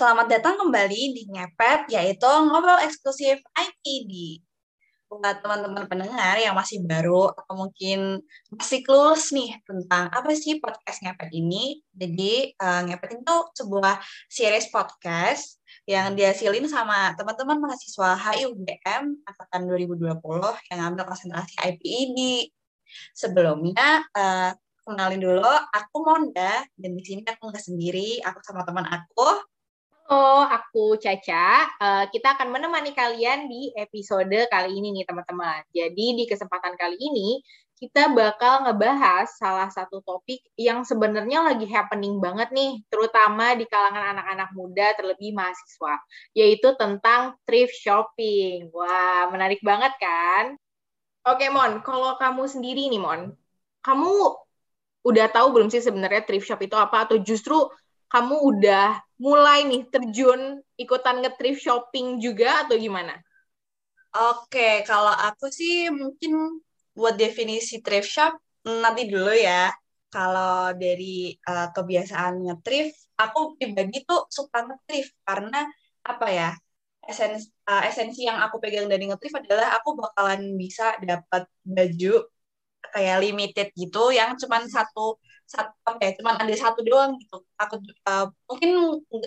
Selamat datang kembali di Ngepet, yaitu ngobrol eksklusif IPD. Buat teman-teman pendengar yang masih baru atau mungkin masih clueless nih tentang apa sih podcast Ngepet ini. Jadi uh, Ngepet itu sebuah series podcast yang dihasilin sama teman-teman mahasiswa HIUGM angkatan 2020 yang ambil konsentrasi IPD. Sebelumnya, uh, kenalin dulu, aku Monda, dan di sini aku nggak sendiri, aku sama teman aku. Halo, aku Caca. Uh, kita akan menemani kalian di episode kali ini nih teman-teman. Jadi di kesempatan kali ini, kita bakal ngebahas salah satu topik yang sebenarnya lagi happening banget nih, terutama di kalangan anak-anak muda, terlebih mahasiswa, yaitu tentang thrift shopping. Wah, menarik banget kan? Oke, Mon, kalau kamu sendiri nih, Mon, kamu udah tahu belum sih sebenarnya thrift shop itu apa atau justru kamu udah mulai nih terjun ikutan nge-thrift shopping juga atau gimana? Oke, kalau aku sih mungkin buat definisi thrift shop nanti dulu ya. Kalau dari uh, kebiasaan nge-thrift, aku pribadi tuh suka nge-thrift karena apa ya? Esensi, uh, esensi yang aku pegang dari nge-thrift adalah aku bakalan bisa dapat baju kayak limited gitu yang cuman satu satu apa ya cuman ada satu doang gitu. Aku uh, mungkin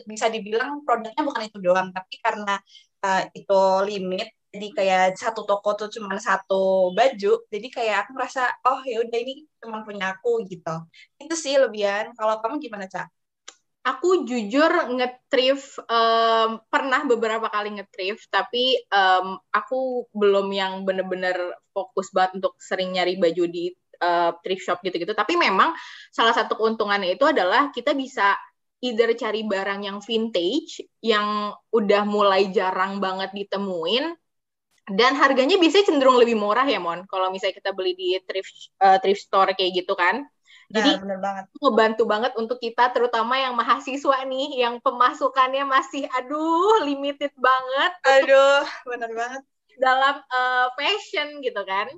bisa dibilang produknya bukan itu doang tapi karena uh, itu limit jadi kayak satu toko tuh cuma satu baju jadi kayak aku merasa oh ya udah ini cuma punya aku gitu. Itu sih lebihan. Kalau kamu gimana cak aku jujur ngetrif um, pernah beberapa kali ngetrif tapi um, aku belum yang bener-bener fokus banget untuk sering nyari baju di uh, thrift shop gitu-gitu tapi memang salah satu keuntungannya itu adalah kita bisa either cari barang yang vintage yang udah mulai jarang banget ditemuin dan harganya biasanya cenderung lebih murah ya Mon kalau misalnya kita beli di thrift uh, thrift store kayak gitu kan jadi nah, bener banget. ngebantu banget untuk kita terutama yang mahasiswa nih yang pemasukannya masih aduh limited banget. Aduh, bener banget. Dalam uh, fashion gitu kan.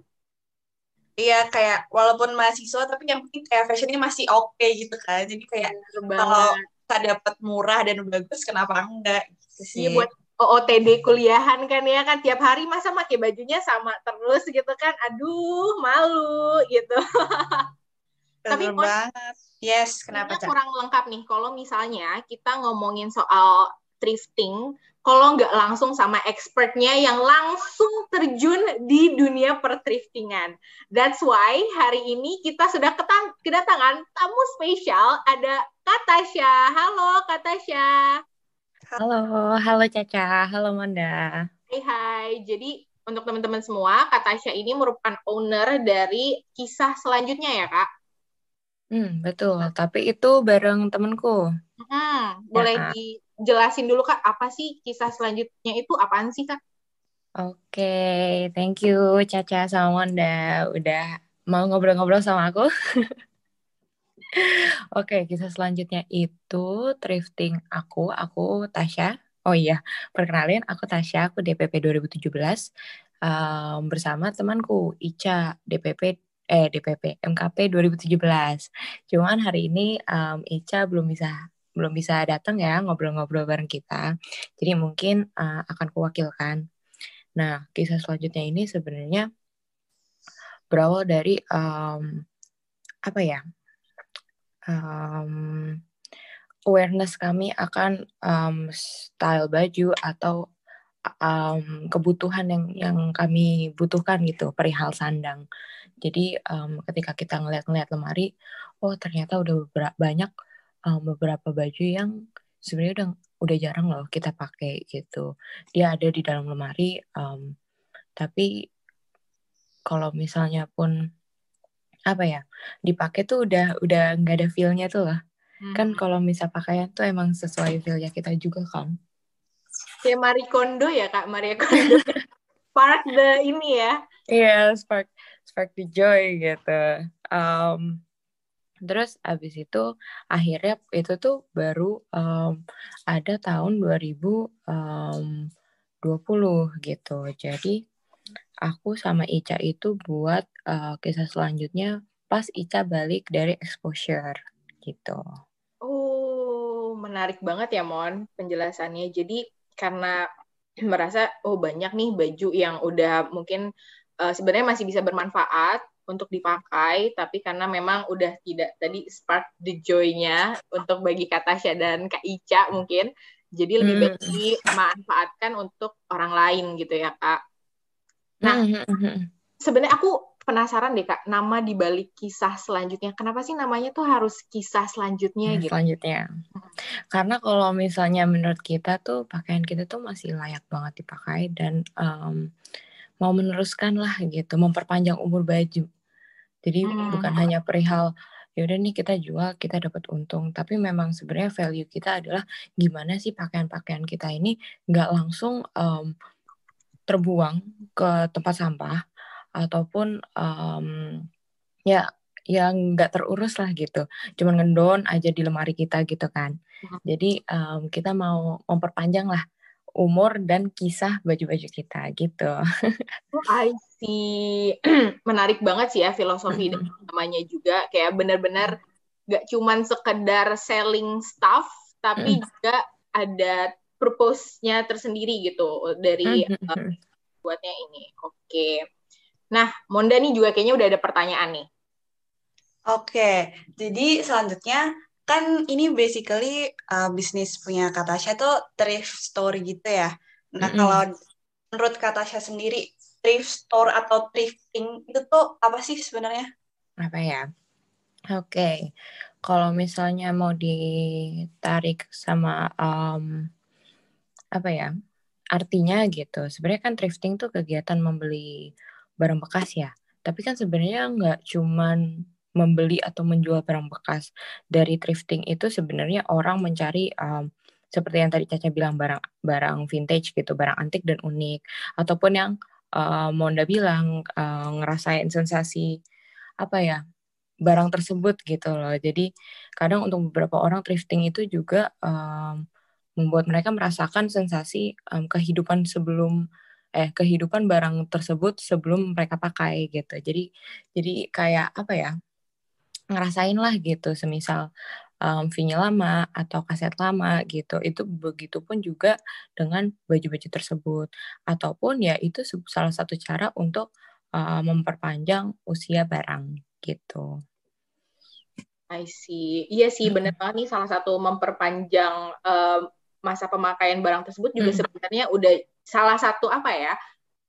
Iya kayak walaupun mahasiswa tapi yang penting kayak fashionnya masih oke okay gitu kan. Jadi kayak kalau kita dapat murah dan bagus kenapa enggak gitu sih. Iya buat OOTD kuliahan kan ya kan tiap hari masa pakai bajunya sama terus gitu kan. Aduh, malu gitu. Tapi banget. Yes, kenapa kurang lengkap nih kalau misalnya kita ngomongin soal thrifting, kalau nggak langsung sama expertnya yang langsung terjun di dunia perthriftingan. That's why hari ini kita sudah kedatangan tamu spesial, ada Katasha. Halo Katasha. Halo, halo Caca, halo Manda. Hai hai, jadi untuk teman-teman semua, Katasha ini merupakan owner dari kisah selanjutnya ya Kak? Hmm, betul. Tapi itu bareng temenku. Hmm, boleh ya. Dijelasin dulu Kak, apa sih kisah selanjutnya itu apaan sih Kak? Oke, okay, thank you Caca sama Wanda udah mau ngobrol-ngobrol sama aku. Oke, okay, kisah selanjutnya itu thrifting aku, aku Tasya. Oh iya, perkenalin aku Tasya, aku DPP 2017 um, bersama temanku Ica DPP eh DPP MKP 2017. Cuman hari ini um, Ica belum bisa belum bisa datang ya ngobrol-ngobrol bareng kita. Jadi mungkin uh, akan kuwakilkan. Nah, kisah selanjutnya ini sebenarnya berawal dari um, apa ya? Um, awareness kami akan um, style baju atau um, kebutuhan yang yang kami butuhkan gitu perihal sandang. Jadi um, ketika kita ngeliat-ngeliat lemari, oh ternyata udah banyak um, beberapa baju yang sebenarnya udah udah jarang loh kita pakai gitu. Dia ada di dalam lemari, um, tapi kalau misalnya pun apa ya dipakai tuh udah udah nggak ada feelnya tuh lah. Hmm. Kan kalau misal pakaian tuh emang sesuai feelnya kita juga kan. Kayak Marie Kondo ya kak Marie Kondo. Spark the ini ya. Iya, yeah, spark spark the joy gitu. Um, terus abis itu akhirnya itu tuh baru um, ada tahun 2020 gitu. Jadi aku sama Ica itu buat uh, kisah selanjutnya pas Ica balik dari exposure gitu. Oh, menarik banget ya Mon penjelasannya. Jadi karena merasa oh banyak nih baju yang udah mungkin uh, sebenarnya masih bisa bermanfaat untuk dipakai, tapi karena memang udah tidak tadi spark the joy-nya untuk bagi Kak Tasya dan Kak Ica mungkin, jadi lebih baik hmm. dimanfaatkan untuk orang lain gitu ya Kak. Nah, hmm, hmm, sebenarnya aku penasaran deh Kak, nama di balik kisah selanjutnya. Kenapa sih namanya tuh harus kisah selanjutnya gitu? Selanjutnya. Karena kalau misalnya menurut kita tuh pakaian kita tuh masih layak banget dipakai dan um, mau meneruskan lah gitu, memperpanjang umur baju. Jadi hmm. bukan hanya perihal ya udah nih kita jual kita dapat untung tapi memang sebenarnya value kita adalah gimana sih pakaian-pakaian kita ini nggak langsung um, terbuang ke tempat sampah ataupun um, ya yang nggak terurus lah gitu cuman ngendon aja di lemari kita gitu kan hmm. jadi um, kita mau memperpanjang lah umur dan kisah baju-baju kita gitu. Oh, I see. Menarik banget sih ya filosofi mm -hmm. namanya juga kayak benar-benar gak cuman sekedar selling stuff tapi mm. juga ada purpose-nya tersendiri gitu dari mm -hmm. uh, buatnya ini. Oke. Okay. Nah, Monda nih juga kayaknya udah ada pertanyaan nih. Oke, jadi selanjutnya kan ini basically uh, bisnis punya Katasha tuh thrift store gitu ya. Nah, mm-hmm. kalau menurut Katasha sendiri, thrift store atau thrifting itu tuh apa sih sebenarnya? Apa ya? Oke, okay. kalau misalnya mau ditarik sama um, apa ya? Artinya gitu. Sebenarnya kan thrifting tuh kegiatan membeli barang bekas ya. Tapi kan sebenarnya nggak cuman membeli atau menjual barang bekas. Dari thrifting itu sebenarnya orang mencari um, seperti yang tadi Caca bilang barang barang vintage gitu barang antik dan unik. Ataupun yang uh, Monda bilang uh, ngerasain sensasi apa ya barang tersebut gitu loh. Jadi kadang untuk beberapa orang thrifting itu juga um, membuat mereka merasakan sensasi um, kehidupan sebelum eh kehidupan barang tersebut sebelum mereka pakai gitu. Jadi jadi kayak apa ya ngerasain lah gitu semisal um, vinyl lama atau kaset lama gitu itu begitu pun juga dengan baju-baju tersebut ataupun ya itu salah satu cara untuk uh, memperpanjang usia barang gitu. I see. Iya sih, hmm. benar banget nih salah satu memperpanjang uh, masa pemakaian barang tersebut juga hmm. sebenarnya udah salah satu apa ya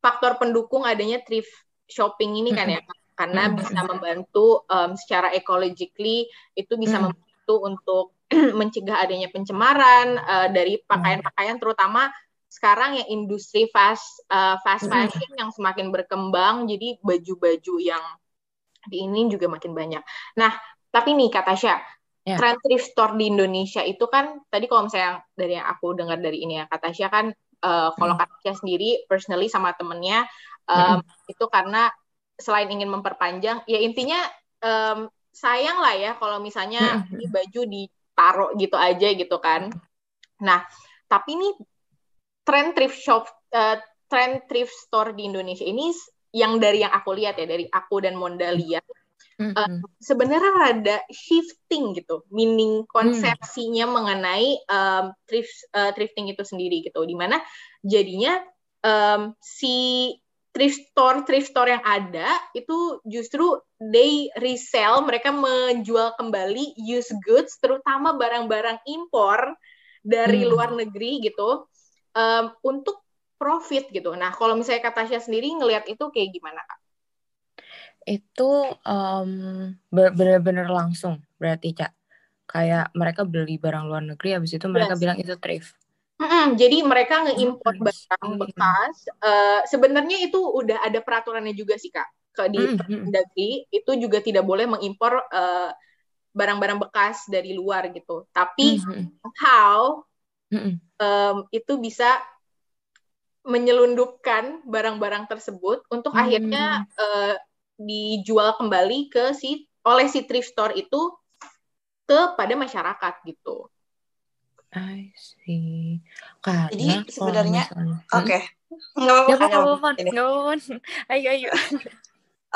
faktor pendukung adanya thrift shopping ini kan ya karena hmm. bisa membantu um, secara ecologically itu bisa hmm. membantu untuk mencegah adanya pencemaran uh, dari pakaian-pakaian terutama sekarang yang industri fast uh, fast fashion yang semakin berkembang jadi baju-baju yang di ini juga makin banyak. Nah, tapi nih kata Tasya, yeah. trend thrift store di Indonesia itu kan tadi kalau misalnya dari yang aku dengar dari ini ya kata Tasya kan uh, kalau mm. kata Tasya sendiri personally sama temennya um, mm. itu karena selain ingin memperpanjang, ya intinya um, sayang lah ya kalau misalnya ini baju ditaruh gitu aja gitu kan. Nah, tapi ini tren thrift shop, uh, tren thrift store di Indonesia ini yang dari yang aku lihat ya dari aku dan Monda lihat uh, sebenarnya ada shifting gitu, meaning konsepsinya mm. mengenai um, thrift uh, thrifting itu sendiri gitu, di mana jadinya um, si thrift store thrift store yang ada itu justru they resell mereka menjual kembali used goods terutama barang-barang impor dari hmm. luar negeri gitu um, untuk profit gitu. Nah kalau misalnya kata Tasya sendiri ngelihat itu kayak gimana kak? Itu um, benar-benar langsung berarti cak kayak mereka beli barang luar negeri habis itu mereka yes. bilang itu thrift Mm-mm, jadi mereka ngeimpor barang bekas. Uh, Sebenarnya itu udah ada peraturannya juga sih kak. Ke di Mendagri itu juga tidak boleh mengimpor uh, barang-barang bekas dari luar gitu. Tapi mm-hmm. how um, itu bisa menyelundupkan barang-barang tersebut untuk mm-hmm. akhirnya uh, dijual kembali ke si oleh si thrift store itu kepada masyarakat gitu. I see. Karena Jadi sebenarnya oke. Okay. Nggak apa-apa. Ya, apa-apa. Ayo, ayo.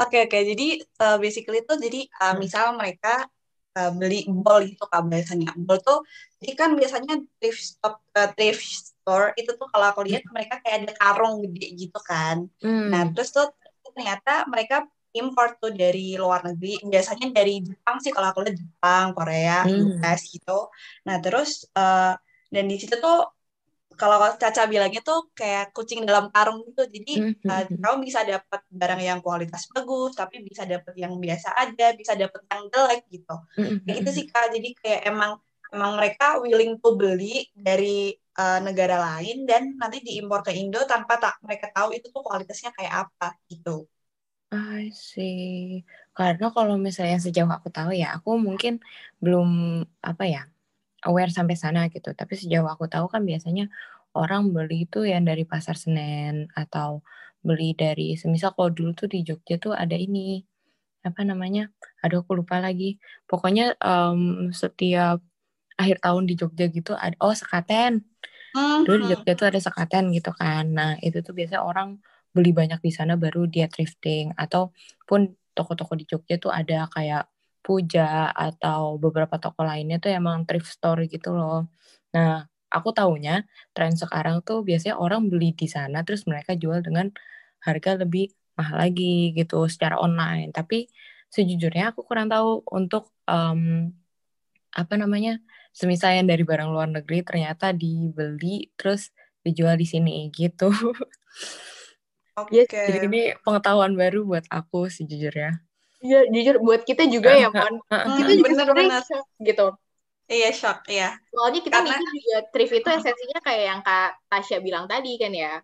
Oke, oke. Jadi uh, basically itu jadi uh, misal mereka uh, beli bol itu kan biasanya bol tuh jadi kan biasanya thrift store, uh, thrift store itu tuh kalau aku lihat mereka kayak ada karung gede gitu kan Hmm. nah terus tuh ternyata mereka import tuh dari luar negeri. Biasanya dari Jepang sih kalau aku lihat Jepang Korea Hmm. US gitu. Nah terus uh, dan di situ tuh kalau Caca bilangnya tuh kayak kucing dalam karung gitu. Jadi Hmm, uh, hmm, hmm. kamu bisa dapat barang yang kualitas bagus tapi bisa dapat yang biasa aja bisa dapat yang jelek gitu. Hmm, kayak hmm, gitu sih kak. Jadi kayak emang emang mereka willing to beli dari uh, negara lain dan nanti diimpor ke Indo tanpa tak mereka tahu itu tuh kualitasnya kayak apa gitu I see. Karena kalau misalnya sejauh aku tahu ya, aku mungkin belum apa ya aware sampai sana gitu. Tapi sejauh aku tahu kan biasanya orang beli itu yang dari pasar Senen atau beli dari semisal kalau dulu tuh di Jogja tuh ada ini apa namanya? Aduh aku lupa lagi. Pokoknya em, setiap akhir tahun di Jogja gitu ada oh sekaten. Dulu di. Jogja tuh ada sekaten gitu kan. Nah, itu tuh biasanya orang beli banyak di sana baru dia thrifting ataupun toko-toko di Jogja tuh ada kayak Puja atau beberapa toko lainnya tuh emang thrift store gitu loh. Nah, aku taunya tren sekarang tuh biasanya orang beli di sana terus mereka jual dengan harga lebih mahal lagi gitu secara online. Tapi sejujurnya aku kurang tahu untuk em, apa namanya semisal yang dari barang luar negeri ternyata dibeli terus dijual di sini gitu. oke Yes, Jadi ini pengetahuan baru buat aku sejujurnya. Iya, jujur buat kita juga ya, Mon. Hmm, Kita juga bener, sebenarnya bener. shock gitu. iya shock iya Soalnya kita Karena- mikir juga thrift itu esensinya kayak yang Kak Tasya bilang tadi kan ya.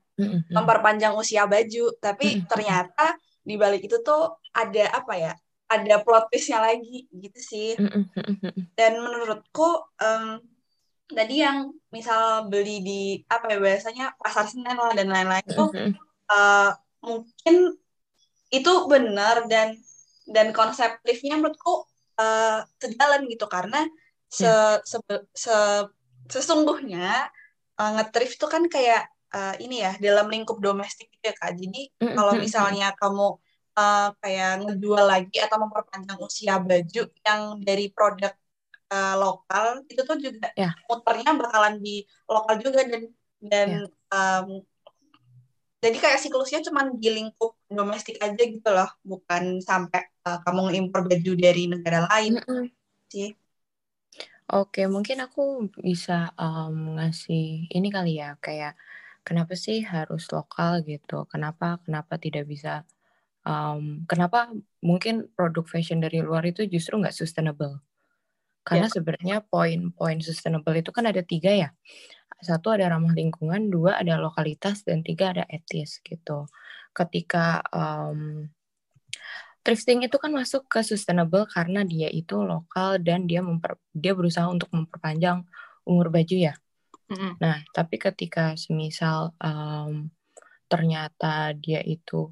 Memperpanjang usia baju tapi ternyata di balik itu tuh ada apa ya ada plot twistnya lagi gitu sih dan menurutku em, tadi yang misal beli di apa ya biasanya pasar Senen lah dan lain-lain tuh Eh, mungkin itu benar dan dan konsep liftnya menurutku eh, sejalan gitu karena se, sebe- se- sesungguhnya eh, nge-thrift itu kan kayak eh, ini ya dalam lingkup domestik gitu ya kak jadi Mm-mm. kalau Mm-mm. misalnya kamu eh, kayak ngejual lagi atau memperpanjang usia baju yang dari produk eh, lokal itu tuh juga Ya. muternya bakalan di lokal juga dan dan em, jadi kayak siklusnya cuma di lingkup domestik aja gitu loh bukan sampai eh, kamu ngimpor baju dari negara lain Mm-mm. sih Oke, mungkin aku bisa em, ngasih ini kali ya, kayak kenapa sih harus lokal gitu? Kenapa kenapa tidak bisa em, kenapa mungkin produk fashion dari luar itu justru nggak sustainable? Karena sebenarnya poin-poin sustainable itu kan ada tiga ya. Satu ada ramah lingkungan, dua ada lokalitas, dan tiga ada etis gitu. Ketika em, thrifting itu kan masuk ke sustainable karena dia itu lokal dan dia memper, dia berusaha untuk memperpanjang umur baju ya. Mm-mm. Nah, tapi ketika semisal em, ternyata dia itu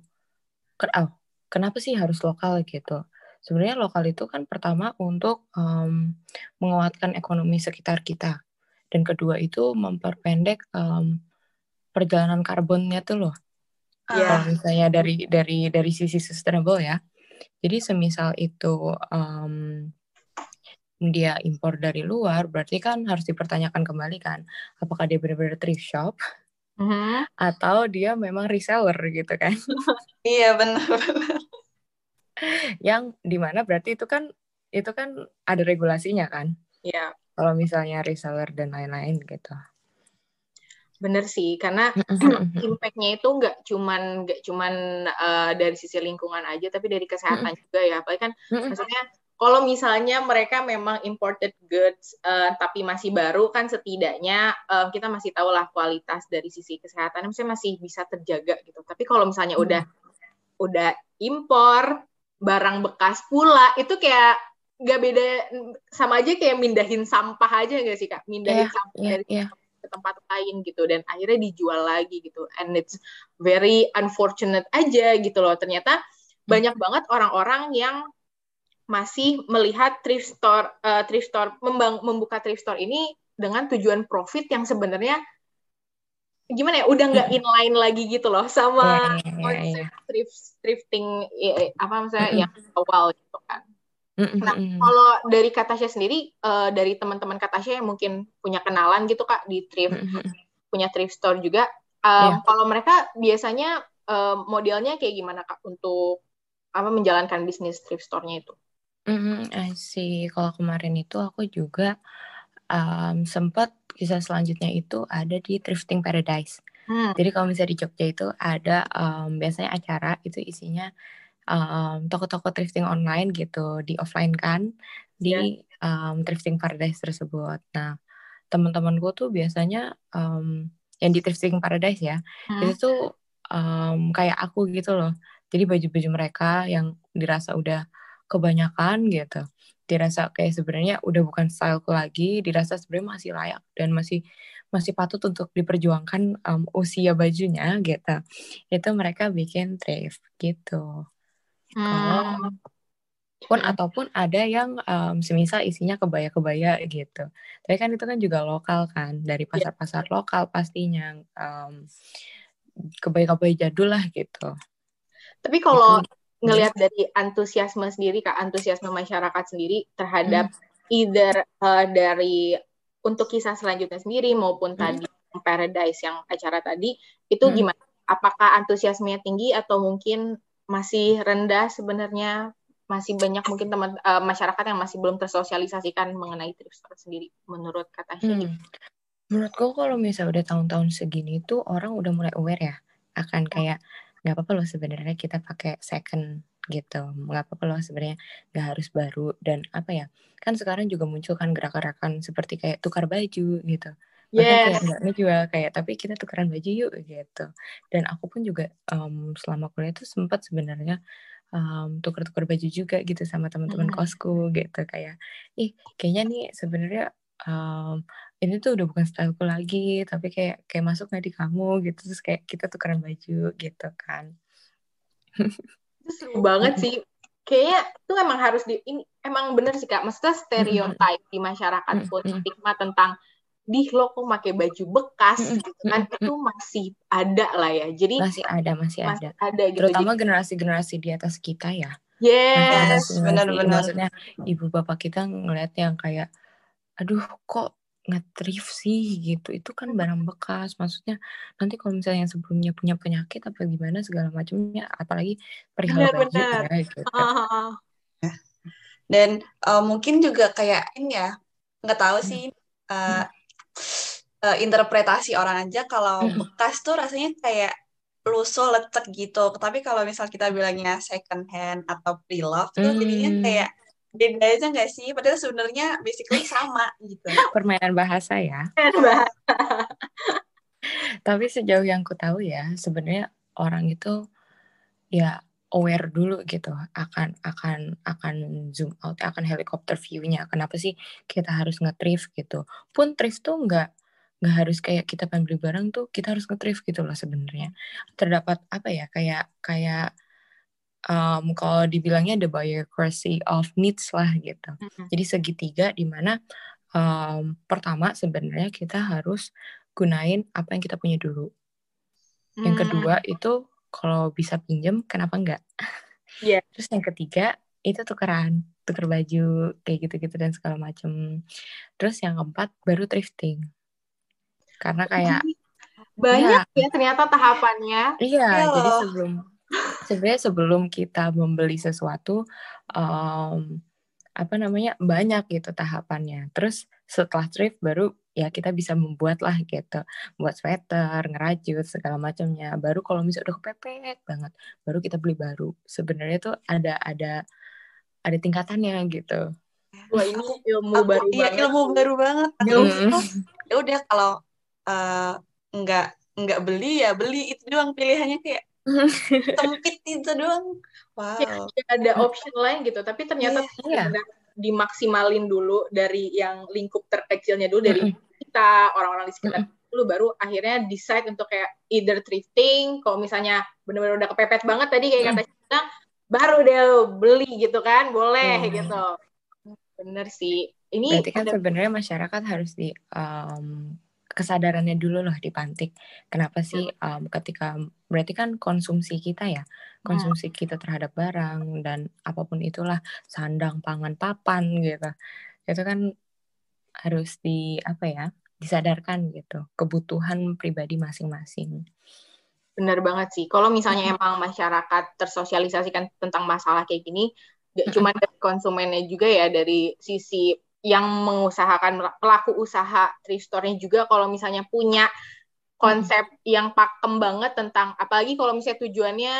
ken- oh, kenapa sih harus lokal gitu? Sebenarnya lokal itu kan pertama untuk em, menguatkan ekonomi sekitar kita. Dan kedua itu memperpendek em, perjalanan karbonnya tuh loh. Iya. Kalau misalnya dari dari dari sisi sustainable ya. Jadi semisal itu em, dia impor dari luar, berarti kan harus dipertanyakan kembali kan, apakah dia benar-benar thrift shop Mhm. atau dia memang reseller gitu kan? iya benar Yang di mana berarti itu kan itu kan ada regulasinya kan? Iya, Kalau misalnya reseller dan lain-lain gitu. bener sih. Karena impact-nya itu nggak cuman nggak cuman eh, dari sisi lingkungan aja, tapi dari kesehatan juga ya. Apalagi kan maksudnya kalau misalnya mereka memang imported goods eh, tapi masih baru kan setidaknya eh, kita masih tahu lah kualitas dari sisi kesehatan misalnya masih bisa terjaga gitu. Tapi kalau misalnya Hmm. udah udah impor barang bekas pula itu kayak nggak beda sama aja kayak mindahin sampah aja nggak sih kak? Mindahin Iya, sampah iya, dari iya. ke tempat lain gitu dan akhirnya dijual lagi gitu and it's very unfortunate aja gitu loh ternyata banyak banget orang-orang yang masih melihat thrift store eh, thrift store membang- membuka thrift store ini dengan tujuan profit yang sebenarnya gimana ya udah nggak inline lagi gitu loh sama Iya, iya, iya, konsep thrift thrifting apa misalnya Mm-mm. yang awal gitu kan Nah, kalau dari Katasha sendiri, uh, dari teman-teman Katasha yang mungkin punya kenalan gitu kak di thrift, punya thrift store juga, um, yeah. kalau mereka biasanya um, modelnya kayak gimana kak untuk apa menjalankan bisnis thrift store-nya itu? Mm, I see. Kalau kemarin itu aku juga um, sempat kisah selanjutnya itu ada di Thrifting Paradise. Hmm. Jadi kalau misalnya di Jogja itu ada um, biasanya acara itu isinya um, toko-toko thrifting online gitu di offline kan di yeah. um, thrifting paradise tersebut. Nah teman-temanku tuh biasanya um, yang di thrifting paradise ya hmm. itu tuh um, kayak aku gitu loh. Jadi baju-baju mereka yang dirasa udah kebanyakan gitu, dirasa kayak sebenarnya udah bukan styleku lagi, dirasa sebenarnya masih layak dan masih masih patut untuk diperjuangkan um, usia bajunya gitu. Itu mereka bikin thrift gitu. Hmm. pun ataupun ada yang um, semisal isinya kebaya-kebaya gitu. Tapi kan itu kan juga lokal kan dari iya. pasar-pasar lokal pastinya um, kebaya-kebaya jadul lah gitu. Tapi kalau gitu. ngelihat dari antusiasme sendiri kak antusiasme masyarakat sendiri terhadap hmm. either uh, dari untuk kisah selanjutnya sendiri maupun hmm. tadi Paradise yang acara tadi itu hmm. gimana? Apakah antusiasmenya tinggi atau mungkin masih rendah sebenarnya masih banyak mungkin teman uh, masyarakat yang masih belum tersosialisasikan mengenai thrift store sendiri menurut kata. Hmm. Menurutku kalau misalnya udah tahun-tahun segini tuh orang udah mulai aware ya akan kayak nggak apa-apa loh sebenarnya kita pakai second gitu nggak apa-apa loh sebenarnya nggak harus baru dan apa ya kan sekarang juga muncul kan gerakan-gerakan seperti kayak tukar baju gitu yes. kayak nggak juga kayak tapi kita tukeran baju yuk gitu. Dan aku pun juga um, selama kuliah itu sempat sebenarnya um, tuker-tuker baju juga gitu sama teman-teman mm. kosku gitu kayak ih kayaknya nih sebenarnya um, ini tuh udah bukan styleku lagi tapi kayak kayak masuk nggak di kamu gitu terus kayak kita tukeran baju gitu kan. itu seru banget sih kayaknya itu emang harus di ini emang bener sih kak maksudnya stereotype di masyarakat pun stigma tentang di lo kok pakai baju bekas gitu kan. Itu masih ada lah ya. Jadi masih ada masih, masih ada. ada gitu. terutama generasi-generasi di atas kita ya. Yes benar-benar maksudnya ibu bapak kita ngeliat yang kayak aduh kok ngetrif sih? Gitu. Itu kan barang bekas. Maksudnya nanti kalau misalnya yang sebelumnya punya penyakit apa gimana segala macamnya apalagi perihal baju ya gitu uh, dan uh, mungkin juga kayak ini ya. Nggak tahu sih uh, uh, interpretasi orang aja kalau bekas tuh rasanya kayak lusuh lecek gitu. Tapi kalau misal kita bilangnya second hand atau pre-love tuh jadinya kayak beda aja nggak sih? Padahal sebenarnya basically sama gitu. Permainan bahasa ya. Tapi sejauh yang ku tahu ya, sebenarnya orang itu ya aware dulu gitu akan akan akan zoom out akan helikopter view-nya. Kenapa sih kita harus nge-thrift gitu? Pun thrift tuh nggak nggak harus kayak kita pengen beli barang tuh kita harus nge-thrift gitu loh sebenarnya. Terdapat apa ya kayak kayak um, kalau dibilangnya the biocracy of needs lah gitu. Mm-hmm. jadi segitiga di mana um, pertama sebenarnya kita harus gunain apa yang kita punya dulu. Yang kedua itu kalau bisa pinjem kenapa enggak? Yeah. terus yang ketiga itu tukeran tuker baju kayak gitu-gitu dan segala macem. Terus yang keempat baru thrifting. Karena kayak banyak ya, ya ternyata tahapannya. Iya yeah, jadi sebelum sebenarnya sebelum kita membeli sesuatu um, apa namanya banyak gitu tahapannya. Terus setelah thrift baru ya kita bisa membuat lah gitu. Buat sweater ngerajut segala macamnya. Baru kalau misalnya udah kepepet banget baru kita beli baru. Sebenarnya tuh ada ada ada tingkatannya gitu. Wah ini ilmu aku, baru iya, banget. ilmu baru banget. Hmm. ya udah kalau uh, nggak nggak beli ya beli. Itu doang pilihannya kayak sempit itu doang. Wow. ya, ada option lain gitu. Tapi ternyata yeah. yeah dimaksimalin dulu dari yang lingkup terkecilnya dulu dari kita orang-orang di sekitar dulu baru akhirnya decide untuk kayak either thrifting kalau misalnya benar-benar udah kepepet banget tadi kayak kata kita baru deh beli gitu kan boleh hmm. gitu. Bener sih. Ini berarti kan sebenarnya masyarakat harus di um, kesadarannya dulu loh dipantik. Kenapa sih um, ketika berarti kan konsumsi kita ya, konsumsi kita terhadap barang dan apa pun itulah sandang, pangan, papan gitu. Itu kan harus di apa ya? disadarkan gitu, kebutuhan pribadi masing-masing. Benar banget sih. Kalau misalnya emang masyarakat tersosialisasikan tentang masalah kayak gini, gak cuma dari konsumennya juga ya, dari sisi yang mengusahakan pelaku usaha thrift store-nya juga kalau misalnya punya konsep hmm. yang pakem banget tentang apalagi kalau misalnya tujuannya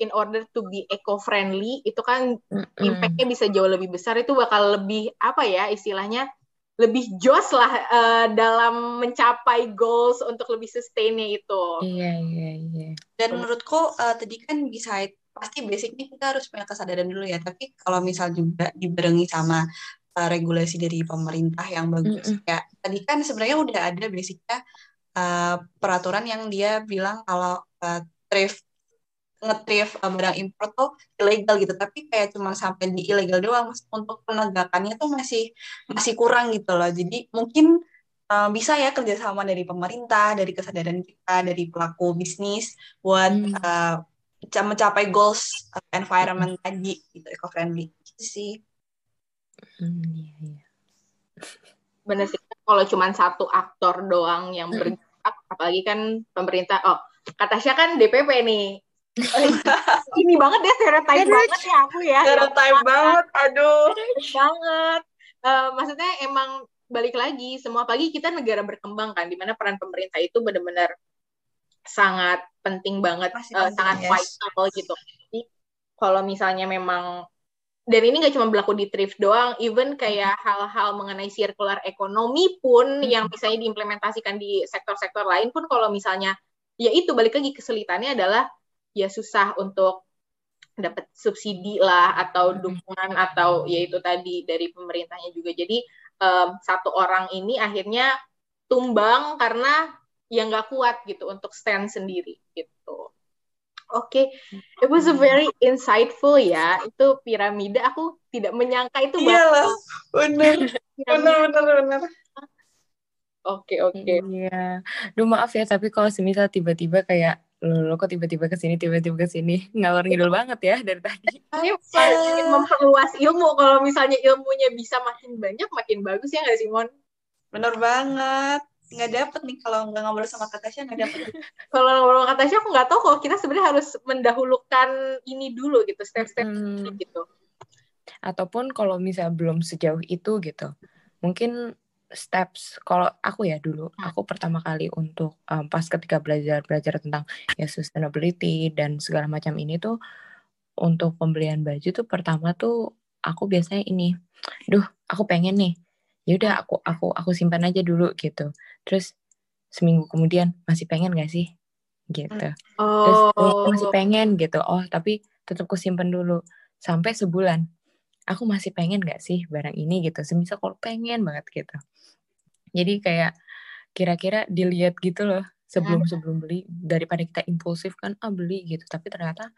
in order to be eco friendly itu kan hmm. impact-nya bisa jauh lebih besar itu bakal lebih apa ya istilahnya lebih jos lah uh, dalam mencapai goals untuk lebih sustainnya itu. Iya iya iya. Dan menurutku uh, tadi kan bisa pasti basicnya kita harus punya kesadaran dulu ya. Tapi kalau misal juga dibarengi sama uh, regulasi dari pemerintah yang bagus mm -hmm. ya tadi kan sebenarnya udah ada basicnya uh, peraturan yang dia bilang kalau uh, thrift ngetrif uh, barang impor tuh ilegal gitu tapi kayak cuma sampai di ilegal doang untuk penegakannya tuh masih masih kurang gitu loh jadi mungkin uh, bisa ya kerjasama dari pemerintah dari kesadaran kita dari pelaku bisnis buat hmm. uh, mencapai goals uh, environment hmm. tadi gitu eco friendly gitu sih Hmm, iya, iya. Bener sih, kalau cuma satu aktor doang yang hmm. bergerak, apalagi kan pemerintah, oh, kata Tasya kan DPP nih. Ini banget ya stereotype banget ya aku ya. Stereotype ya, banget, aduh. banget. Uh, maksudnya emang balik lagi, semua pagi kita negara berkembang kan, di mana peran pemerintah itu benar-benar sangat penting banget, uh, sangat yes. vital gitu. Jadi kalau misalnya memang dan ini nggak cuma berlaku di thrift doang, even kayak hal-hal mengenai circular ekonomi pun hmm. yang misalnya diimplementasikan di sektor-sektor lain pun kalau misalnya ya itu balik lagi kesulitannya adalah ya susah untuk dapat subsidi lah atau dukungan atau ya itu tadi dari pemerintahnya juga. Jadi um, satu orang ini akhirnya tumbang karena yang nggak kuat gitu untuk stand sendiri gitu. Oke, okay. it was a very insightful ya. Itu piramida aku tidak menyangka itu Iyalah, benar. benar benar benar. Oke, oke. Iya. Duh maaf ya, tapi kalau semisal tiba-tiba kayak lo, kok tiba-tiba ke sini, tiba-tiba ke sini, ngalor ngidul banget ya dari tadi. Ini ingin memperluas ilmu. Kalau misalnya ilmunya bisa makin banyak, makin bagus ya nggak Simon? Benar banget nggak dapet nih kalau nggak ngobrol sama Kak Tasya nggak dapet. kalau ngobrol sama Kak Tasya aku nggak tahu kalau kita sebenarnya harus mendahulukan ini dulu gitu step-step hmm. gitu. Ataupun kalau misalnya belum sejauh itu gitu, mungkin steps. Kalau aku ya dulu hmm. aku pertama kali untuk um, pas ketika belajar belajar tentang ya sustainability dan segala macam ini tuh untuk pembelian baju tuh pertama tuh aku biasanya ini, duh aku pengen nih ya udah aku aku aku simpan aja dulu gitu. Terus seminggu kemudian masih pengen gak sih? Gitu. Oh. terus oh, masih pengen gitu. Oh tapi tetap aku simpan dulu. Sampai sebulan aku masih pengen gak sih barang ini gitu? Semisal kalau pengen banget gitu. Jadi kayak kira-kira dilihat gitu loh sebelum sebelum beli daripada kita impulsif kan ah beli gitu. Tapi ternyata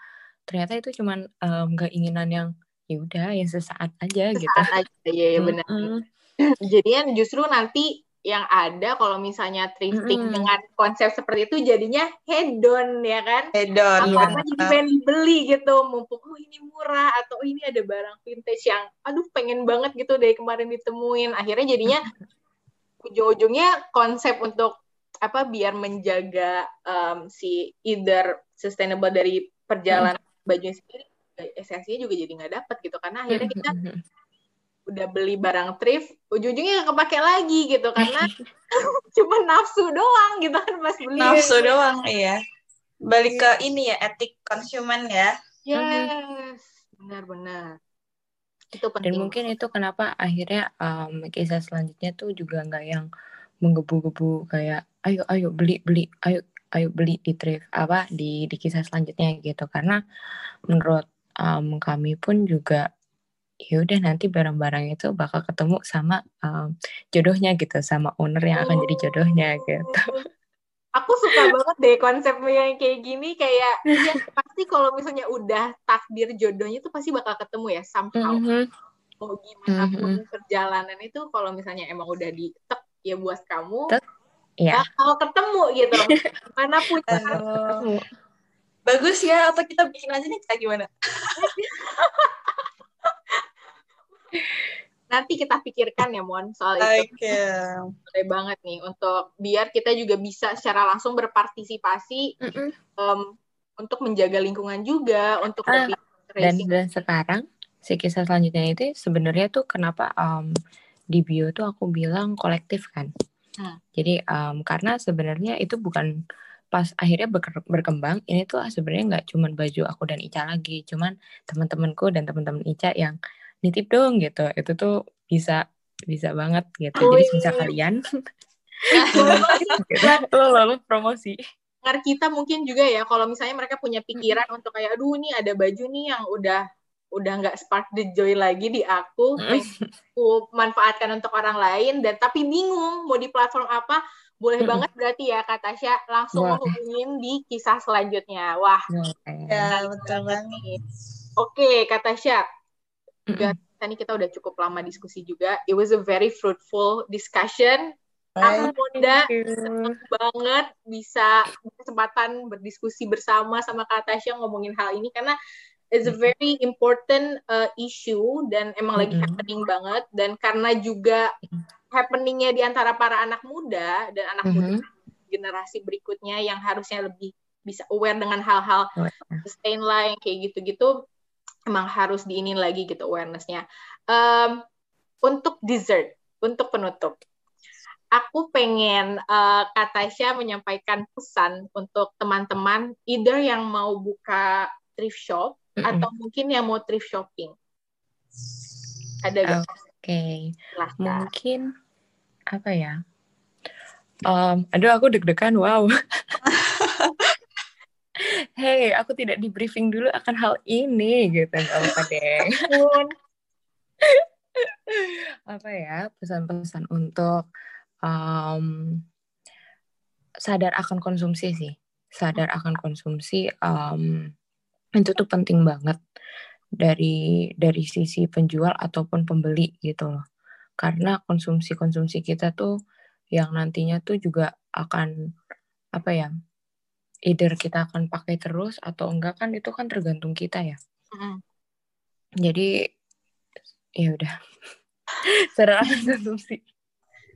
ternyata itu cuman um, keinginan yang ya udah yang sesaat aja sesaat gitu aja ya, ya benar. Mm -hmm. jadinya justru nanti yang ada kalau misalnya thrifting mm -hmm. dengan konsep seperti itu jadinya hedon ya kan hedon apa ya. jadi pengen beli gitu mumpung oh ini murah atau oh, ini ada barang vintage yang aduh pengen banget gitu dari kemarin ditemuin akhirnya jadinya ujung-ujungnya konsep untuk apa biar menjaga um, si either sustainable dari perjalanan mm. bajunya sendiri esensinya juga jadi nggak dapat gitu karena akhirnya kita udah beli barang thrift ujung-ujungnya gak kepake lagi gitu karena cuma nafsu doang gitu kan pas beli. Nafsu doang iya. Balik ke ini ya etik konsumen ya. Yes benar-benar itu penting. dan mungkin itu kenapa akhirnya um, kisah selanjutnya tuh juga nggak yang menggebu-gebu kayak ayo ayo beli beli ayo ayo beli di thrift apa di di kisah selanjutnya gitu. Karena menurut um, kami pun juga ya udah nanti barang-barang itu bakal ketemu sama um, jodohnya gitu sama owner yang akan jadi jodohnya gitu. Aku suka banget deh konsepnya yang kayak gini kayak ya pasti kalau misalnya udah takdir jodohnya itu pasti bakal ketemu ya somehow. Mm -hmm. gimana pun mm -hmm. perjalanan itu kalau misalnya emang udah di tek ya buat kamu Tek. Iya. Bakal ketemu gitu. Mana punya. Bagus ya, atau kita bikin aja nih kayak gimana? nanti kita pikirkan ya Mon soal Oke. itu. Boleh banget nih untuk biar kita juga bisa secara langsung berpartisipasi Mm-mm. em, untuk menjaga lingkungan juga, untuk Ah, lebih Dan racing. dan sekarang si kisah selanjutnya itu sebenarnya tuh kenapa um, di bio tuh aku bilang kolektif kan. Hmm. Jadi um, karena sebenarnya itu bukan pas akhirnya berke- berkembang ini tuh sebenarnya nggak cuman baju aku dan Ica lagi, cuman teman-temanku dan teman-teman Ica yang nitip dong gitu. Itu tuh bisa bisa banget gitu. Jadi Wih. bisa kalian. Gitu, lo lalu promosi. pendengar kita mungkin juga ya kalau misalnya mereka punya pikiran untuk kayak aduh nih ada baju nih yang udah udah nggak spark the joy lagi di aku aku manfaatkan untuk orang lain. Dan tapi bingung mau di platform apa. Boleh banget berarti ya Kak Tasya. Langsung Boleh. menghubungin di kisah selanjutnya. Wah. Ya, betul banget. oke Kak Tasya Juga. Tadi kita udah cukup lama diskusi juga. It was a very fruitful discussion. Aku Bunda Thank you. banget bisa kesempatan berdiskusi bersama sama Kak Tasya ngomongin hal ini karena it's a very important uh, issue dan emang lagi Mm-mm. happening banget. Dan karena juga happeningnya di antara para anak muda dan anak muda Mhm. generasi berikutnya yang harusnya lebih bisa aware dengan hal-hal sustain lah yang kayak gitu-gitu emang harus diinin lagi gitu awarenessnya. Um, untuk dessert, untuk penutup, aku pengen uh, Kak Tasya menyampaikan pesan untuk teman-teman either yang mau buka thrift shop Mm-mm. atau mungkin yang mau thrift shopping. Ada gak? Oke. Silahkan. Mungkin apa ya? Um, aduh aku deg-degan, wow. Hey, aku tidak di briefing dulu akan hal ini gitu, apa-apa deh. Pun. Apa ya pesan-pesan untuk um, sadar akan konsumsi sih, sadar akan konsumsi um, itu tuh penting banget dari dari sisi penjual ataupun pembeli gitu loh. Karena konsumsi-konsumsi kita tuh yang nantinya tuh juga akan apa ya? Either kita akan pakai terus atau enggak kan itu kan tergantung kita ya. Mm-mm. Jadi ya udah. Akan konsumsi.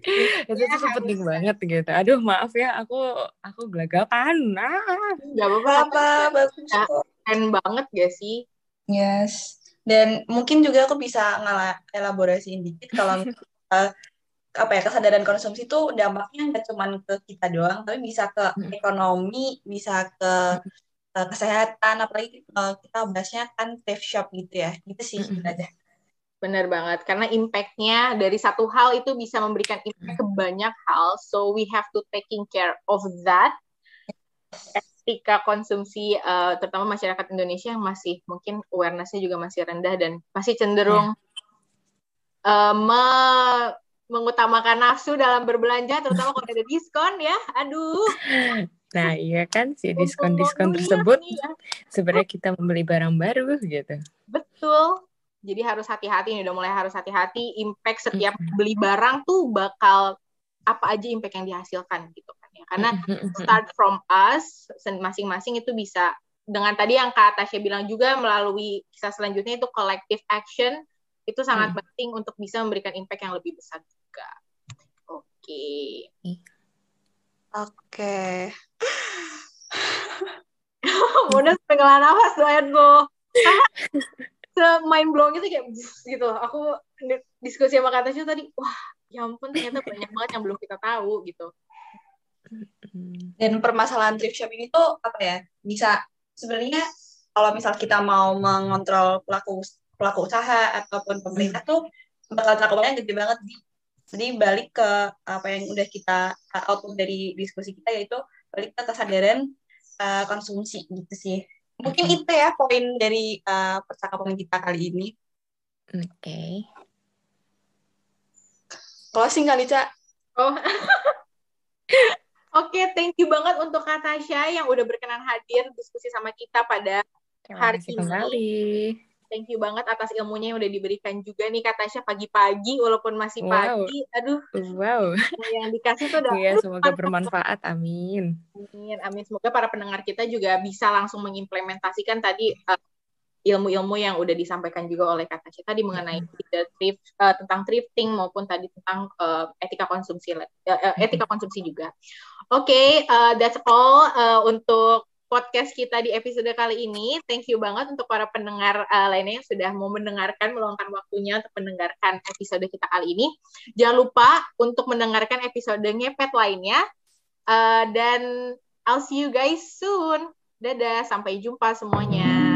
itu Ya, tuh penting banget gitu. Aduh maaf ya aku aku gelagapan. Ah. Gak apa-apa. Apa, bagus kok. Keren banget gak sih? Yes. Dan mungkin juga aku bisa ngala elaborasiin dikit kalau apa ya kesadaran konsumsi itu dampaknya nggak cuma ke kita doang, tapi bisa ke Hmm. ekonomi, bisa ke eh, kesehatan, apalagi eh, kita bahasnya kan thrift shop gitu ya. Gitu sih Mm-mm. aja. Benar banget, karena impact-nya dari satu hal itu bisa memberikan impact ke banyak hal, so we have to taking care of that. Ketika konsumsi, eh, terutama masyarakat Indonesia yang masih mungkin awareness-nya juga masih rendah dan masih cenderung eh, me- mengutamakan nafsu dalam berbelanja, terutama kalau ada diskon ya. Aduh, Nah iya kan si untung diskon-diskon dunia tersebut ya. sebenarnya kita membeli barang baru gitu. Betul. Jadi harus hati-hati nih, udah mulai harus hati-hati. Impact setiap beli barang tuh bakal apa aja impact yang dihasilkan gitu kan ya. Karena start from us masing-masing itu bisa dengan tadi yang Kak Tasya bilang juga melalui kisah selanjutnya itu collective action itu sangat Hmm. penting untuk bisa memberikan impact yang lebih besar juga. Oke. Oke. Udah sampai ngelah nafas doyan gue. Se mind blowing itu kayak gitu. Aku di- diskusi sama Kak Tasya tadi, wah ya ampun ternyata banyak banget yang belum kita tahu gitu. Dan permasalahan thrift shop ini tuh apa ya? Bisa sebenarnya kalau misal kita mau mengontrol pelaku pelaku usaha ataupun pemerintah tuh bakal cakupannya gede banget di jadi balik ke apa yang udah kita output dari diskusi kita yaitu balik ke kesadaran uh, konsumsi gitu sih. Mungkin itu ya poin dari uh, percakapan kita kali ini. Oke. Closing kali, Cak. Oh. Oke, thank you banget untuk Kak Tasya yang udah berkenan hadir diskusi sama kita pada Terima Hari kasih ini. kembali. Thank you banget atas ilmunya yang udah diberikan juga nih Kak Tasya pagi-pagi walaupun masih Wow. pagi. Aduh, Wow. yang dikasih tuh udah Iya, semoga bermanfaat. Amin. Amin, amin. Semoga para pendengar kita juga bisa langsung mengimplementasikan tadi uh, ilmu-ilmu yang udah disampaikan juga oleh Kak Tasya tadi mengenai thrift, uh, tentang thrifting maupun tadi tentang uh, etika konsumsi uh, etika konsumsi juga. Oke, okay, uh, that's all uh, untuk podcast kita di episode kali ini. Thank you banget untuk para pendengar uh, lainnya yang sudah mau mendengarkan, meluangkan waktunya untuk mendengarkan episode kita kali ini. Jangan lupa untuk mendengarkan episode ngepet lainnya. Uh, dan I'll see you guys soon. Dadah, sampai jumpa semuanya.